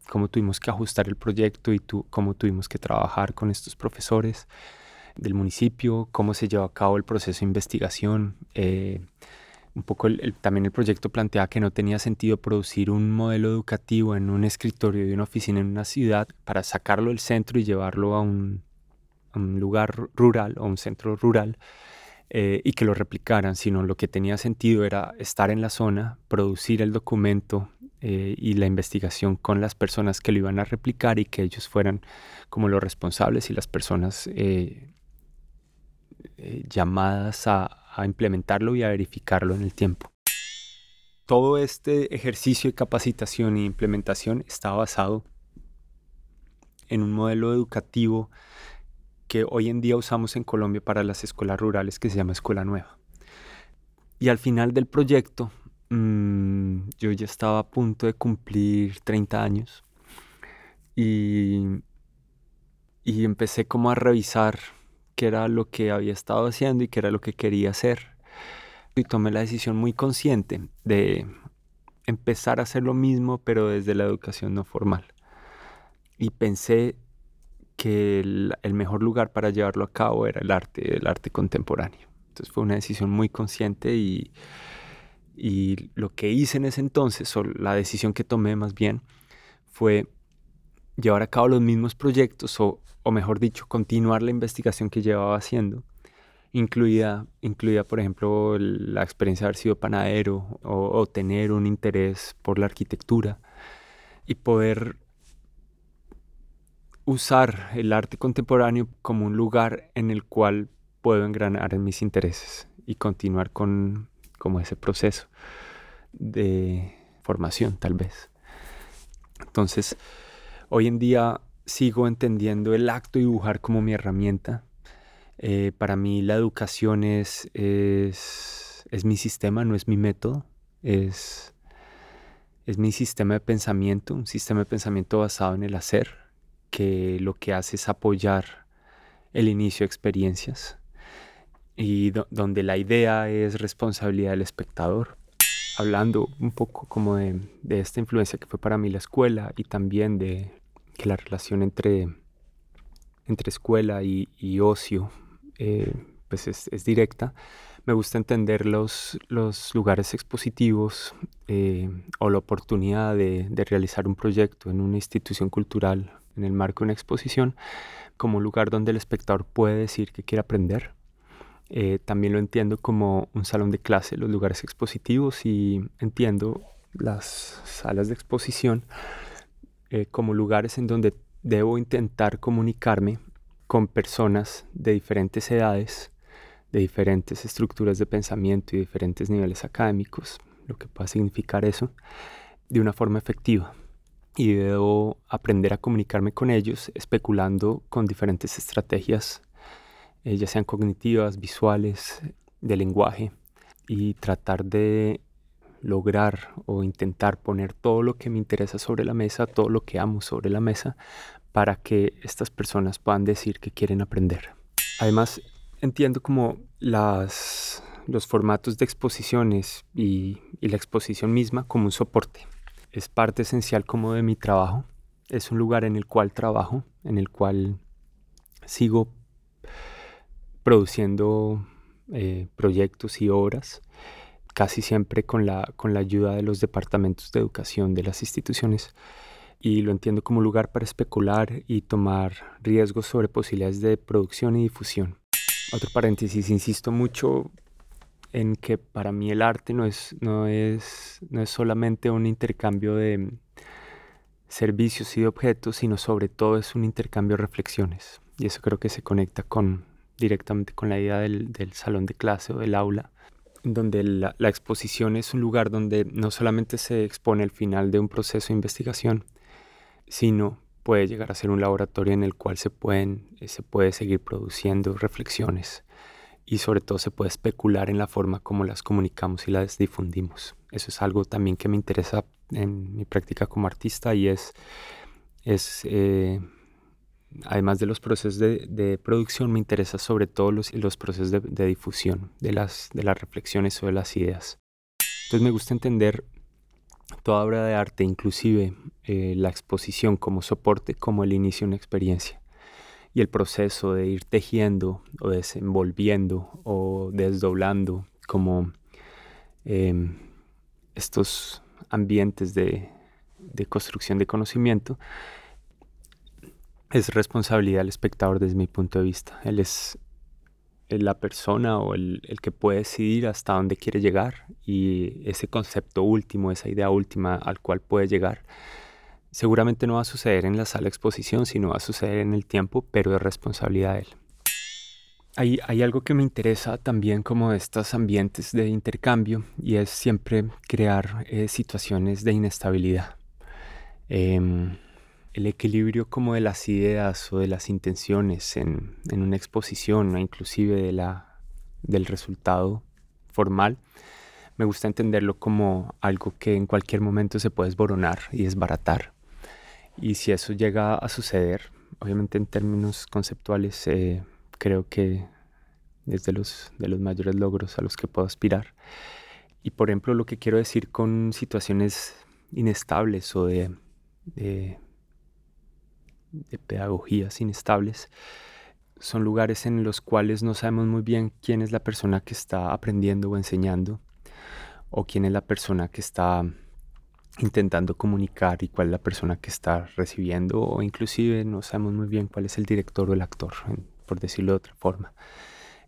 cómo tuvimos que ajustar el proyecto y tú, cómo tuvimos que trabajar con estos profesores del municipio, cómo se llevó a cabo el proceso de investigación. Eh, un poco también el proyecto planteaba que no tenía sentido producir un modelo educativo en un escritorio de una oficina en una ciudad para sacarlo del centro y llevarlo a un, lugar rural o un centro rural eh, y que lo replicaran, sino lo que tenía sentido era estar en la zona, producir el documento eh, y la investigación con las personas que lo iban a replicar y que ellos fueran como los responsables y las personas eh, llamadas a, a implementarlo y a verificarlo en el tiempo. Todo este ejercicio de capacitación e implementación está basado en un modelo educativo que hoy en día usamos en Colombia para las escuelas rurales que se llama Escuela Nueva. Y al final del proyecto Mm, yo ya estaba a punto de cumplir 30 años y, y empecé como a revisar qué era lo que había estado haciendo y qué era lo que quería hacer. Y tomé la decisión muy consciente de empezar a hacer lo mismo, pero desde la educación no formal. Y pensé que el, mejor lugar para llevarlo a cabo era el arte, el arte contemporáneo. Entonces fue una decisión muy consciente y, lo que hice en ese entonces, o la decisión que tomé más bien, fue llevar a cabo los mismos proyectos, o, mejor dicho, continuar la investigación que llevaba haciendo, incluida, incluida por ejemplo, la experiencia de haber sido panadero o, tener un interés por la arquitectura y poder usar el arte contemporáneo como un lugar en el cual puedo engranar en mis intereses y continuar con como ese proceso de formación tal vez. Entonces, hoy en día sigo entendiendo el acto dibujar como mi herramienta. Eh, para mí la educación es, es, es, mi sistema, no es mi método, es, es mi sistema de pensamiento, un sistema de pensamiento basado en el hacer, que lo que hace es apoyar el inicio de experiencias y donde la idea es responsabilidad del espectador. Hablando un poco como de, de, esta influencia que fue para mí la escuela y también de que la relación entre, entre escuela y, y ocio eh, pues es, es, directa, me gusta entender los, los lugares expositivos eh, o la oportunidad de, de realizar un proyecto en una institución cultural en el marco de una exposición como un lugar donde el espectador puede decir que quiere aprender eh, también lo entiendo como un salón de clase, los lugares expositivos y entiendo las salas de exposición eh, como lugares en donde debo intentar comunicarme con personas de diferentes edades, de diferentes estructuras de pensamiento y diferentes niveles académicos, lo que pueda significar eso, de una forma efectiva. Y debo aprender a comunicarme con ellos especulando con diferentes estrategias eh, ya sean cognitivas, visuales, de lenguaje, y tratar de lograr o intentar poner todo lo que me interesa sobre la mesa, todo lo que amo sobre la mesa, para que estas personas puedan decir que quieren aprender. Además, entiendo como las, los formatos de exposiciones y, y la exposición misma como un soporte. Es parte esencial como de mi trabajo. Es un lugar en el cual trabajo, en el cual sigo produciendo eh, proyectos y obras, casi siempre con la, con la ayuda de los departamentos de educación de las instituciones. Y lo entiendo como lugar para especular y tomar riesgos sobre posibilidades de producción y difusión. Otro paréntesis, insisto mucho en que para mí el arte no es, no es, no es solamente un intercambio de servicios y de objetos, sino sobre todo es un intercambio de reflexiones. Y eso creo que se conecta con, directamente con la idea del, salón de clase o del aula, donde la, exposición es un lugar donde no solamente se expone el final de un proceso de investigación, sino puede llegar a ser un laboratorio en el cual se, pueden, eh, se puede seguir produciendo reflexiones y sobre todo se puede especular en la forma como las comunicamos y las difundimos. Eso es algo también que me interesa en mi práctica como artista y es, es eh, además de los procesos de, producción, me interesa sobre todo los, los procesos de, difusión de las, de las reflexiones o de las ideas. Entonces me gusta entender toda obra de arte, inclusive eh, la exposición como soporte, como el inicio de una experiencia. Y el proceso de ir tejiendo o desenvolviendo o desdoblando como em, estos ambientes de, de construcción de conocimiento es responsabilidad del espectador desde mi punto de vista. Él es la persona o el, que puede decidir hasta dónde quiere llegar y ese concepto último, esa idea última al cual puede llegar, seguramente no va a suceder en la sala de exposición, sino va a suceder en el tiempo, pero es responsabilidad de él. Hay, algo que me interesa también como estos ambientes de intercambio y es siempre crear eh, situaciones de inestabilidad. Em, el equilibrio como de las ideas o de las intenciones en, una exposición o inclusive de la, del resultado formal, me gusta entenderlo como algo que en cualquier momento se puede esboronar y desbaratar. Y si eso llega a suceder, obviamente en términos conceptuales, eh, creo que es de los, de los mayores logros a los que puedo aspirar. Y por ejemplo, lo que quiero decir con situaciones inestables o de de pedagogías inestables, son lugares en los cuales no sabemos muy bien quién es la persona que está aprendiendo o enseñando, o quién es la persona que está intentando comunicar y cuál es la persona que está recibiendo, o inclusive no sabemos muy bien cuál es el director o el actor, por decirlo de otra forma.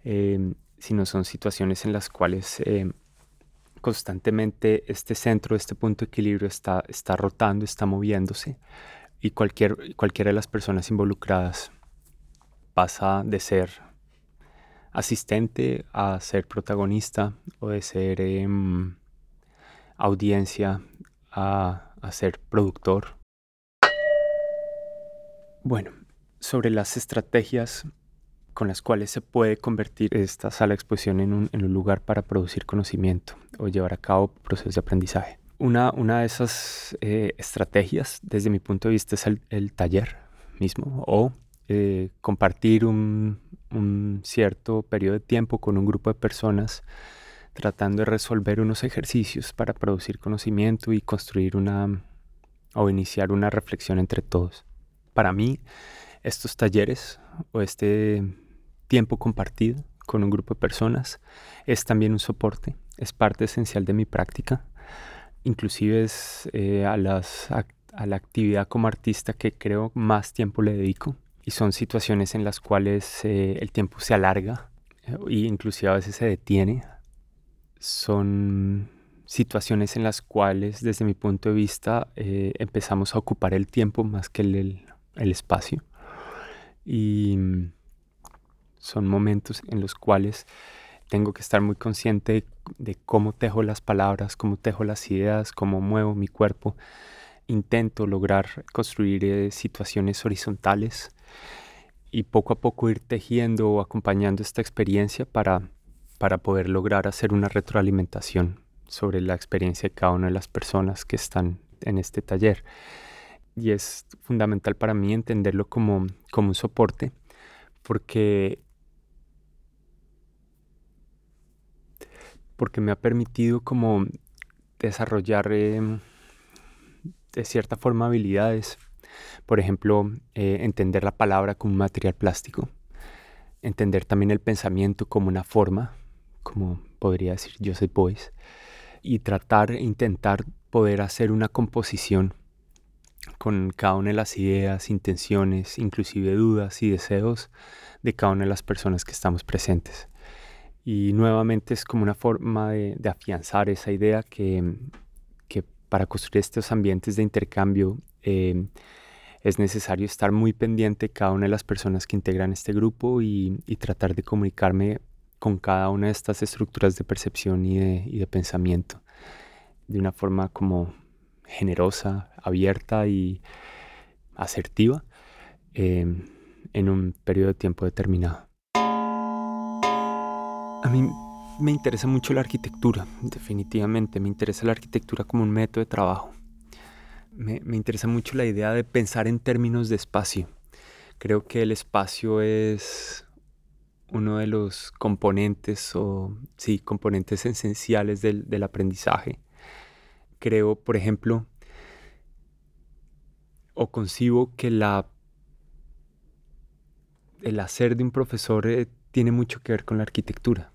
Eh, sino son situaciones en las cuales eh, constantemente este centro, este punto de equilibrio está, está rotando, está moviéndose y cualquier, cualquiera de las personas involucradas pasa de ser asistente a ser protagonista o de ser em, audiencia a, a ser productor. Bueno, sobre las estrategias con las cuales se puede convertir esta sala de exposición en un, un lugar para producir conocimiento o llevar a cabo procesos de aprendizaje. Una, de esas eh, estrategias, desde mi punto de vista, es el, taller mismo o eh, compartir un, cierto periodo de tiempo con un grupo de personas tratando de resolver unos ejercicios para producir conocimiento y construir una o iniciar una reflexión entre todos. Para mí, estos talleres o este tiempo compartido con un grupo de personas es también un soporte, es parte esencial de mi práctica inclusive es eh, a, las, a, la actividad como artista que creo más tiempo le dedico. Y son situaciones en las cuales eh, el tiempo se alarga e inclusive a veces se detiene. Son situaciones en las cuales desde mi punto de vista empezamos a ocupar el tiempo más que el, el espacio. Y son momentos en los cuales tengo que estar muy consciente de, cómo tejo las palabras, cómo tejo las ideas, cómo muevo mi cuerpo. Intento lograr construir eh, situaciones horizontales y poco a poco ir tejiendo o acompañando esta experiencia para, para poder lograr hacer una retroalimentación sobre la experiencia de cada una de las personas que están en este taller. Y es fundamental para mí entenderlo como, como un soporte, porque porque me ha permitido como desarrollar em, de cierta forma habilidades. Por ejemplo, eh, entender la palabra como un material plástico, entender también el pensamiento como una forma, como podría decir Joseph Boyce, y tratar intentar poder hacer una composición con cada una de las ideas, intenciones, inclusive dudas y deseos de cada una de las personas que estamos presentes. Y nuevamente es como una forma de, afianzar esa idea que, que, para construir estos ambientes de intercambio em, es necesario estar muy pendiente cada una de las personas que integran este grupo y, tratar de comunicarme con cada una de estas estructuras de percepción y de, y de pensamiento de una forma como generosa, abierta y asertiva em, en un periodo de tiempo determinado. A mí me interesa mucho la arquitectura, definitivamente. Me interesa la arquitectura como un método de trabajo. Me, me, interesa mucho la idea de pensar en términos de espacio. Creo que el espacio es uno de los componentes o sí, componentes esenciales del, del aprendizaje. Creo, por ejemplo, o concibo que la, el hacer de un profesor eh, tiene mucho que ver con la arquitectura,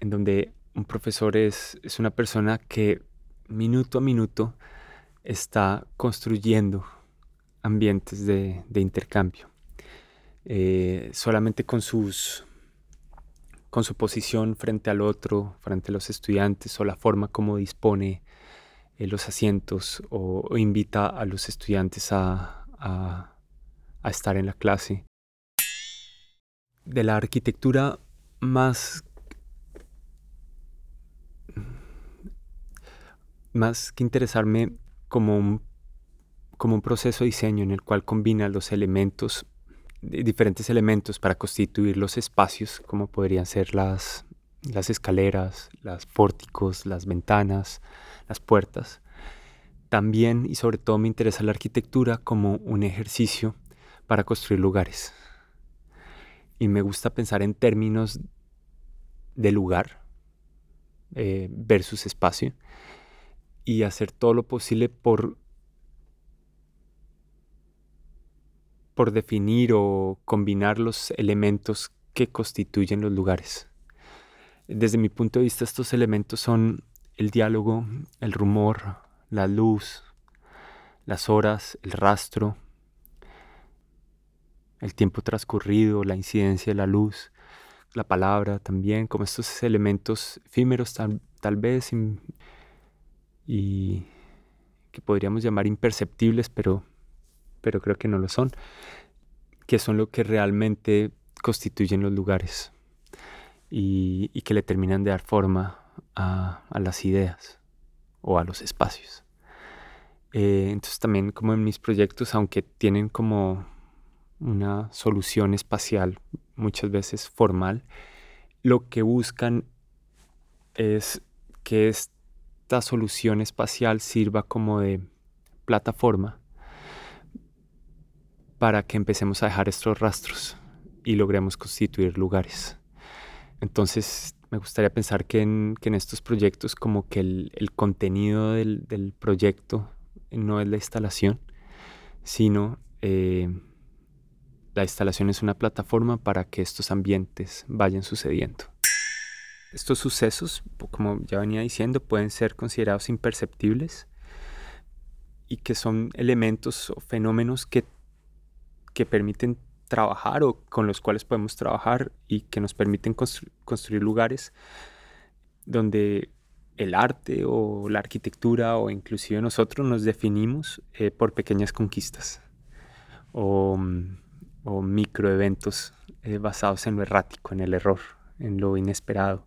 en donde un profesor es, es una persona que minuto a minuto está construyendo ambientes de, de intercambio. Eh, solamente con sus con su posición frente al otro, frente a los estudiantes o la forma como dispone eh, los asientos o, invita a los estudiantes a, estar en la clase. De la arquitectura más más que interesarme como un, como un proceso de diseño en el cual combina los elementos diferentes elementos para constituir los espacios, como podrían ser las, las escaleras, las pórticos, las ventanas, las puertas. También y sobre todo me interesa la arquitectura como un ejercicio para construir lugares. Y me gusta pensar en términos de lugar eh, versus espacio y hacer todo lo posible por por definir o combinar los elementos que constituyen los lugares. Desde mi punto de vista estos elementos son el diálogo, el rumor, la luz, las horas, el rastro, el tiempo transcurrido, la incidencia de la luz, la palabra también, como estos elementos efímeros tal, vez y que podríamos llamar imperceptibles, pero pero creo que no lo son, que son lo que realmente constituyen los lugares y, que le terminan de dar forma a, las ideas o a los espacios. Eh, entonces también como en mis proyectos, aunque tienen como una solución espacial muchas veces formal, lo que buscan es que esta solución espacial sirva como de plataforma para que empecemos a dejar estos rastros y logremos constituir lugares. Entonces me gustaría pensar que en, estos proyectos como que el, contenido del, proyecto no es la instalación, sino eh, la instalación es una plataforma para que estos ambientes vayan sucediendo. Estos sucesos, como ya venía diciendo, pueden ser considerados imperceptibles y que son elementos o fenómenos que que permiten trabajar o con los cuales podemos trabajar y que nos permiten construir lugares donde el arte o la arquitectura o inclusive nosotros nos definimos eh, por pequeñas conquistas o, o microeventos eh, basados en lo errático, en el error, en lo inesperado,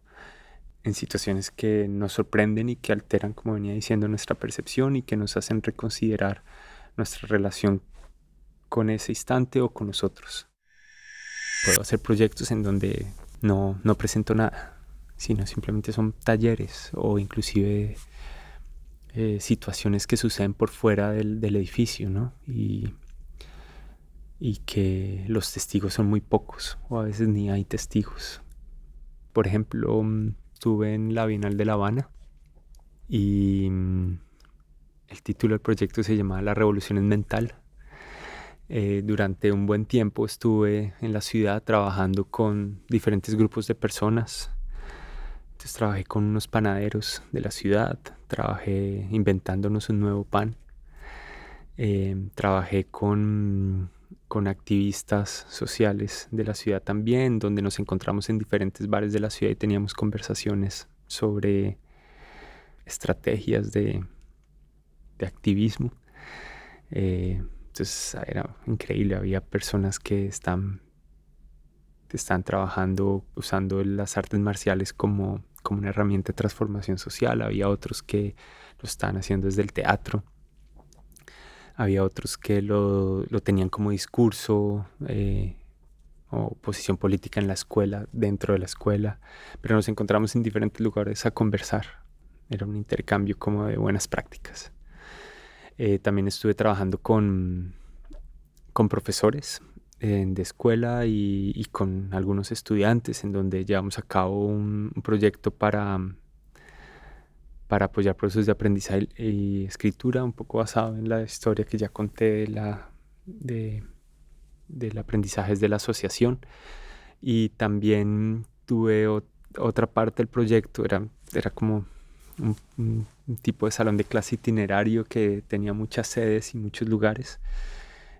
en situaciones que nos sorprenden y que alteran, como venía diciendo, nuestra percepción y que nos hacen reconsiderar nuestra relación con ese instante o con nosotros. Puedo hacer proyectos en donde no, no presento nada, sino simplemente son talleres o inclusive eh, situaciones que suceden por fuera del, edificio, ¿no? Y, y que los testigos son muy pocos o a veces ni hay testigos. Por ejemplo, mm, estuve en la Bienal de La Habana y mm, el título del proyecto se llamaba La Revolución es Mental eh, durante un buen tiempo estuve en la ciudad trabajando con diferentes grupos de personas. Entonces trabajé con unos panaderos de la ciudad, trabajé inventándonos un nuevo pan, eh, trabajé con, con activistas sociales de la ciudad también, donde nos encontramos en diferentes bares de la ciudad y teníamos conversaciones sobre estrategias de, de activismo. Eh, entonces era increíble, había personas que están, están trabajando usando las artes marciales como, como una herramienta de transformación social, había otros que lo están haciendo desde el teatro, había otros que lo, tenían como discurso eh, o posición política en la escuela, dentro de la escuela, pero nos encontramos en diferentes lugares a conversar. Era un intercambio como de buenas prácticas. Eh, también estuve trabajando con, con profesores eh, de escuela y, con algunos estudiantes en donde llevamos a cabo un proyecto para para apoyar procesos de aprendizaje y escritura, un poco basado en la historia que ya conté de la, de, del aprendizaje de la asociación. Y también tuve otra parte del proyecto, era, era como un, tipo de salón de clase itinerario que tenía muchas sedes y muchos lugares.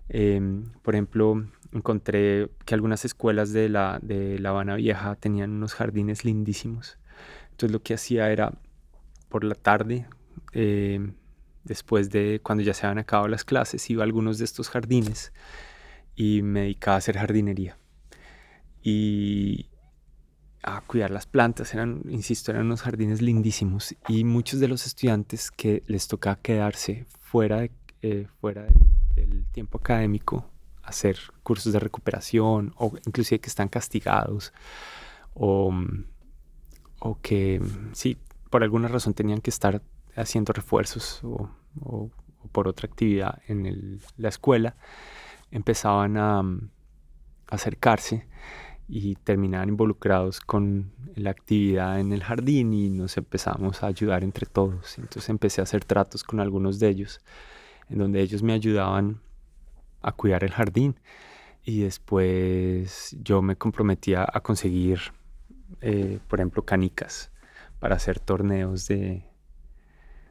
Em, por ejemplo, encontré que algunas escuelas de la, de La Habana Vieja tenían unos jardines lindísimos. Entonces lo que hacía era por la tarde, eh, después de cuando ya se habían acabado las clases, iba a algunos de estos jardines y me dedicaba a hacer jardinería. Y a cuidar las plantas, eran, insisto, eran unos jardines lindísimos y muchos de los estudiantes que les tocaba quedarse fuera, eh, fuera del, tiempo académico, hacer cursos de recuperación o inclusive que están castigados o, o que sí, por alguna razón tenían que estar haciendo refuerzos o, por otra actividad en la escuela, empezaban a, acercarse y terminaban involucrados con la actividad en el jardín y nos empezamos a ayudar entre todos. Entonces empecé a hacer tratos con algunos de ellos, en donde ellos me ayudaban a cuidar el jardín y después yo me comprometía a conseguir, eh, por ejemplo, canicas para hacer torneos de,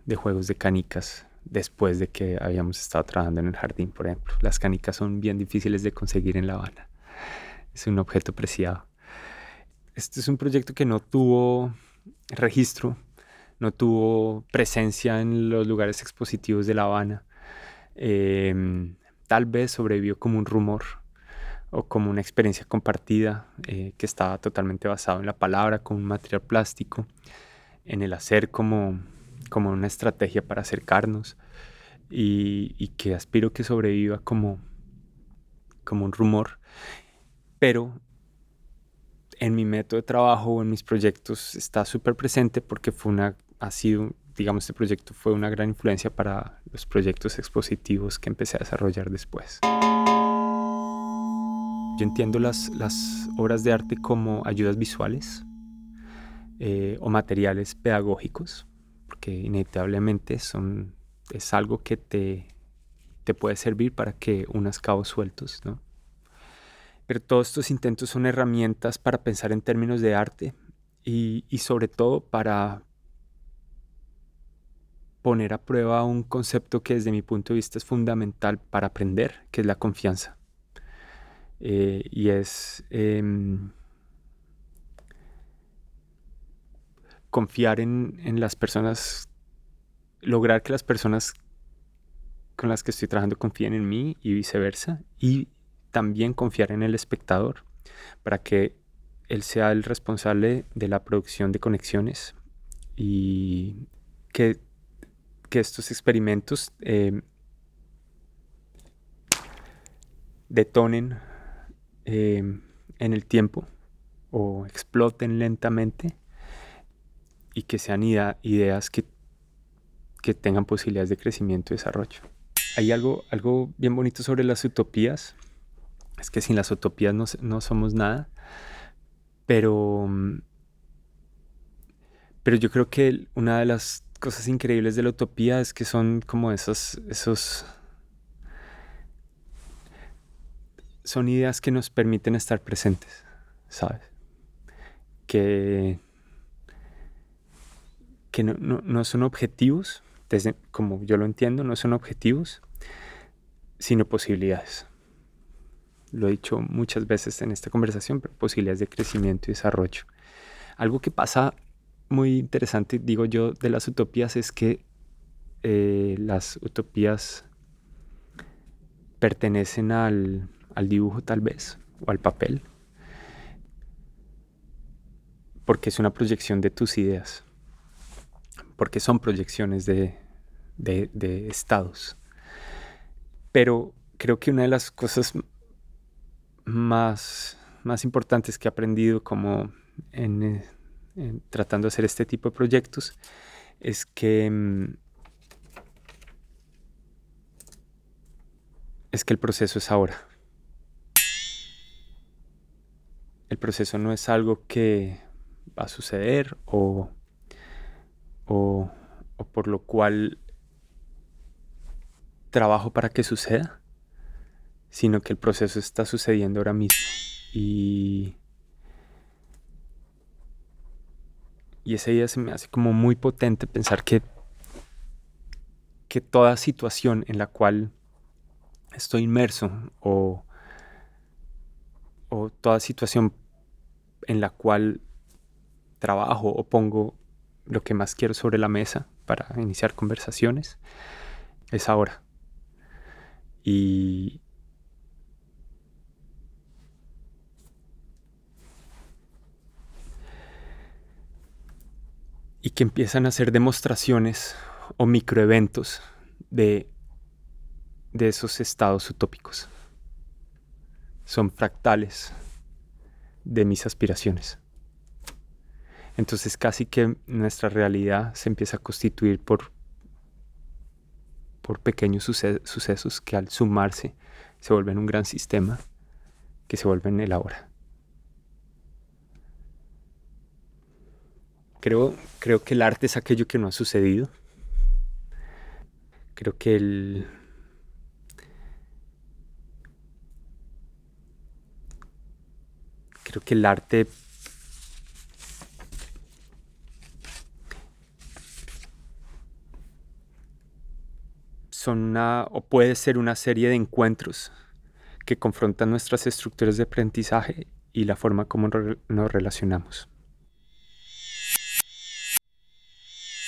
de juegos de canicas después de que habíamos estado trabajando en el jardín, por ejemplo. Las canicas son bien difíciles de conseguir en La Habana. Es un objeto preciado. Este es un proyecto que no tuvo registro, no tuvo presencia en los lugares expositivos de La Habana. Em, tal vez sobrevivió como un rumor o como una experiencia compartida eh, que estaba totalmente basado en la palabra, como un material plástico, en el hacer como, como una estrategia para acercarnos y, que aspiro que sobreviva como, como un rumor. Pero en mi método de trabajo o en mis proyectos está súper presente porque fue una, ha sido, digamos, este proyecto fue una gran influencia para los proyectos expositivos que empecé a desarrollar después. Yo entiendo las, obras de arte como ayudas visuales eh, o materiales pedagógicos, porque inevitablemente son, es algo que te, te puede servir para que unas cabos sueltos, ¿no? Pero todos estos intentos son herramientas para pensar en términos de arte y, y sobre todo para poner a prueba un concepto que desde mi punto de vista es fundamental para aprender, que es la confianza. Eh, y es em, confiar en, las personas, lograr que las personas con las que estoy trabajando confíen en mí y viceversa, y también confiar en el espectador para que él sea el responsable de la producción de conexiones y que, estos experimentos em, detonen Em, en el tiempo o exploten lentamente y que sean ideas que, que tengan posibilidades de crecimiento y desarrollo. Hay algo, algo bien bonito sobre las utopías, es que sin las utopías no, no somos nada, pero, pero yo creo que una de las cosas increíbles de la utopía es que son como esos, esos son ideas que nos permiten estar presentes, ¿sabes? Que, que no, son objetivos, desde, como yo lo entiendo, no son objetivos, sino posibilidades. Lo he dicho muchas veces en esta conversación, pero posibilidades de crecimiento y desarrollo. Algo que pasa muy interesante, digo yo, de las utopías es que eh, las utopías pertenecen al, al dibujo tal vez, o al papel, porque es una proyección de tus ideas, porque son proyecciones de, estados. Pero creo que una de las cosas más, más importantes que he aprendido como en, tratando de hacer este tipo de proyectos es que mm, es que el proceso es ahora. El proceso no es algo que va a suceder o, o por lo cual trabajo para que suceda, sino que el proceso está sucediendo ahora mismo. Y, y esa idea se me hace como muy potente pensar que, que toda situación en la cual estoy inmerso o, o toda situación en la cual trabajo o pongo lo que más quiero sobre la mesa para iniciar conversaciones es ahora. Y, y que empiezan a hacer demostraciones o microeventos de, de esos estados utópicos. Son fractales de mis aspiraciones. Entonces casi que nuestra realidad se empieza a constituir por, por pequeños sucesos que al sumarse se vuelven un gran sistema que se vuelven el ahora. Creo, creo que el arte es aquello que no ha sucedido. Creo que el... Creo que el arte son una, o puede ser una serie de encuentros que confrontan nuestras estructuras de aprendizaje y la forma como nos relacionamos.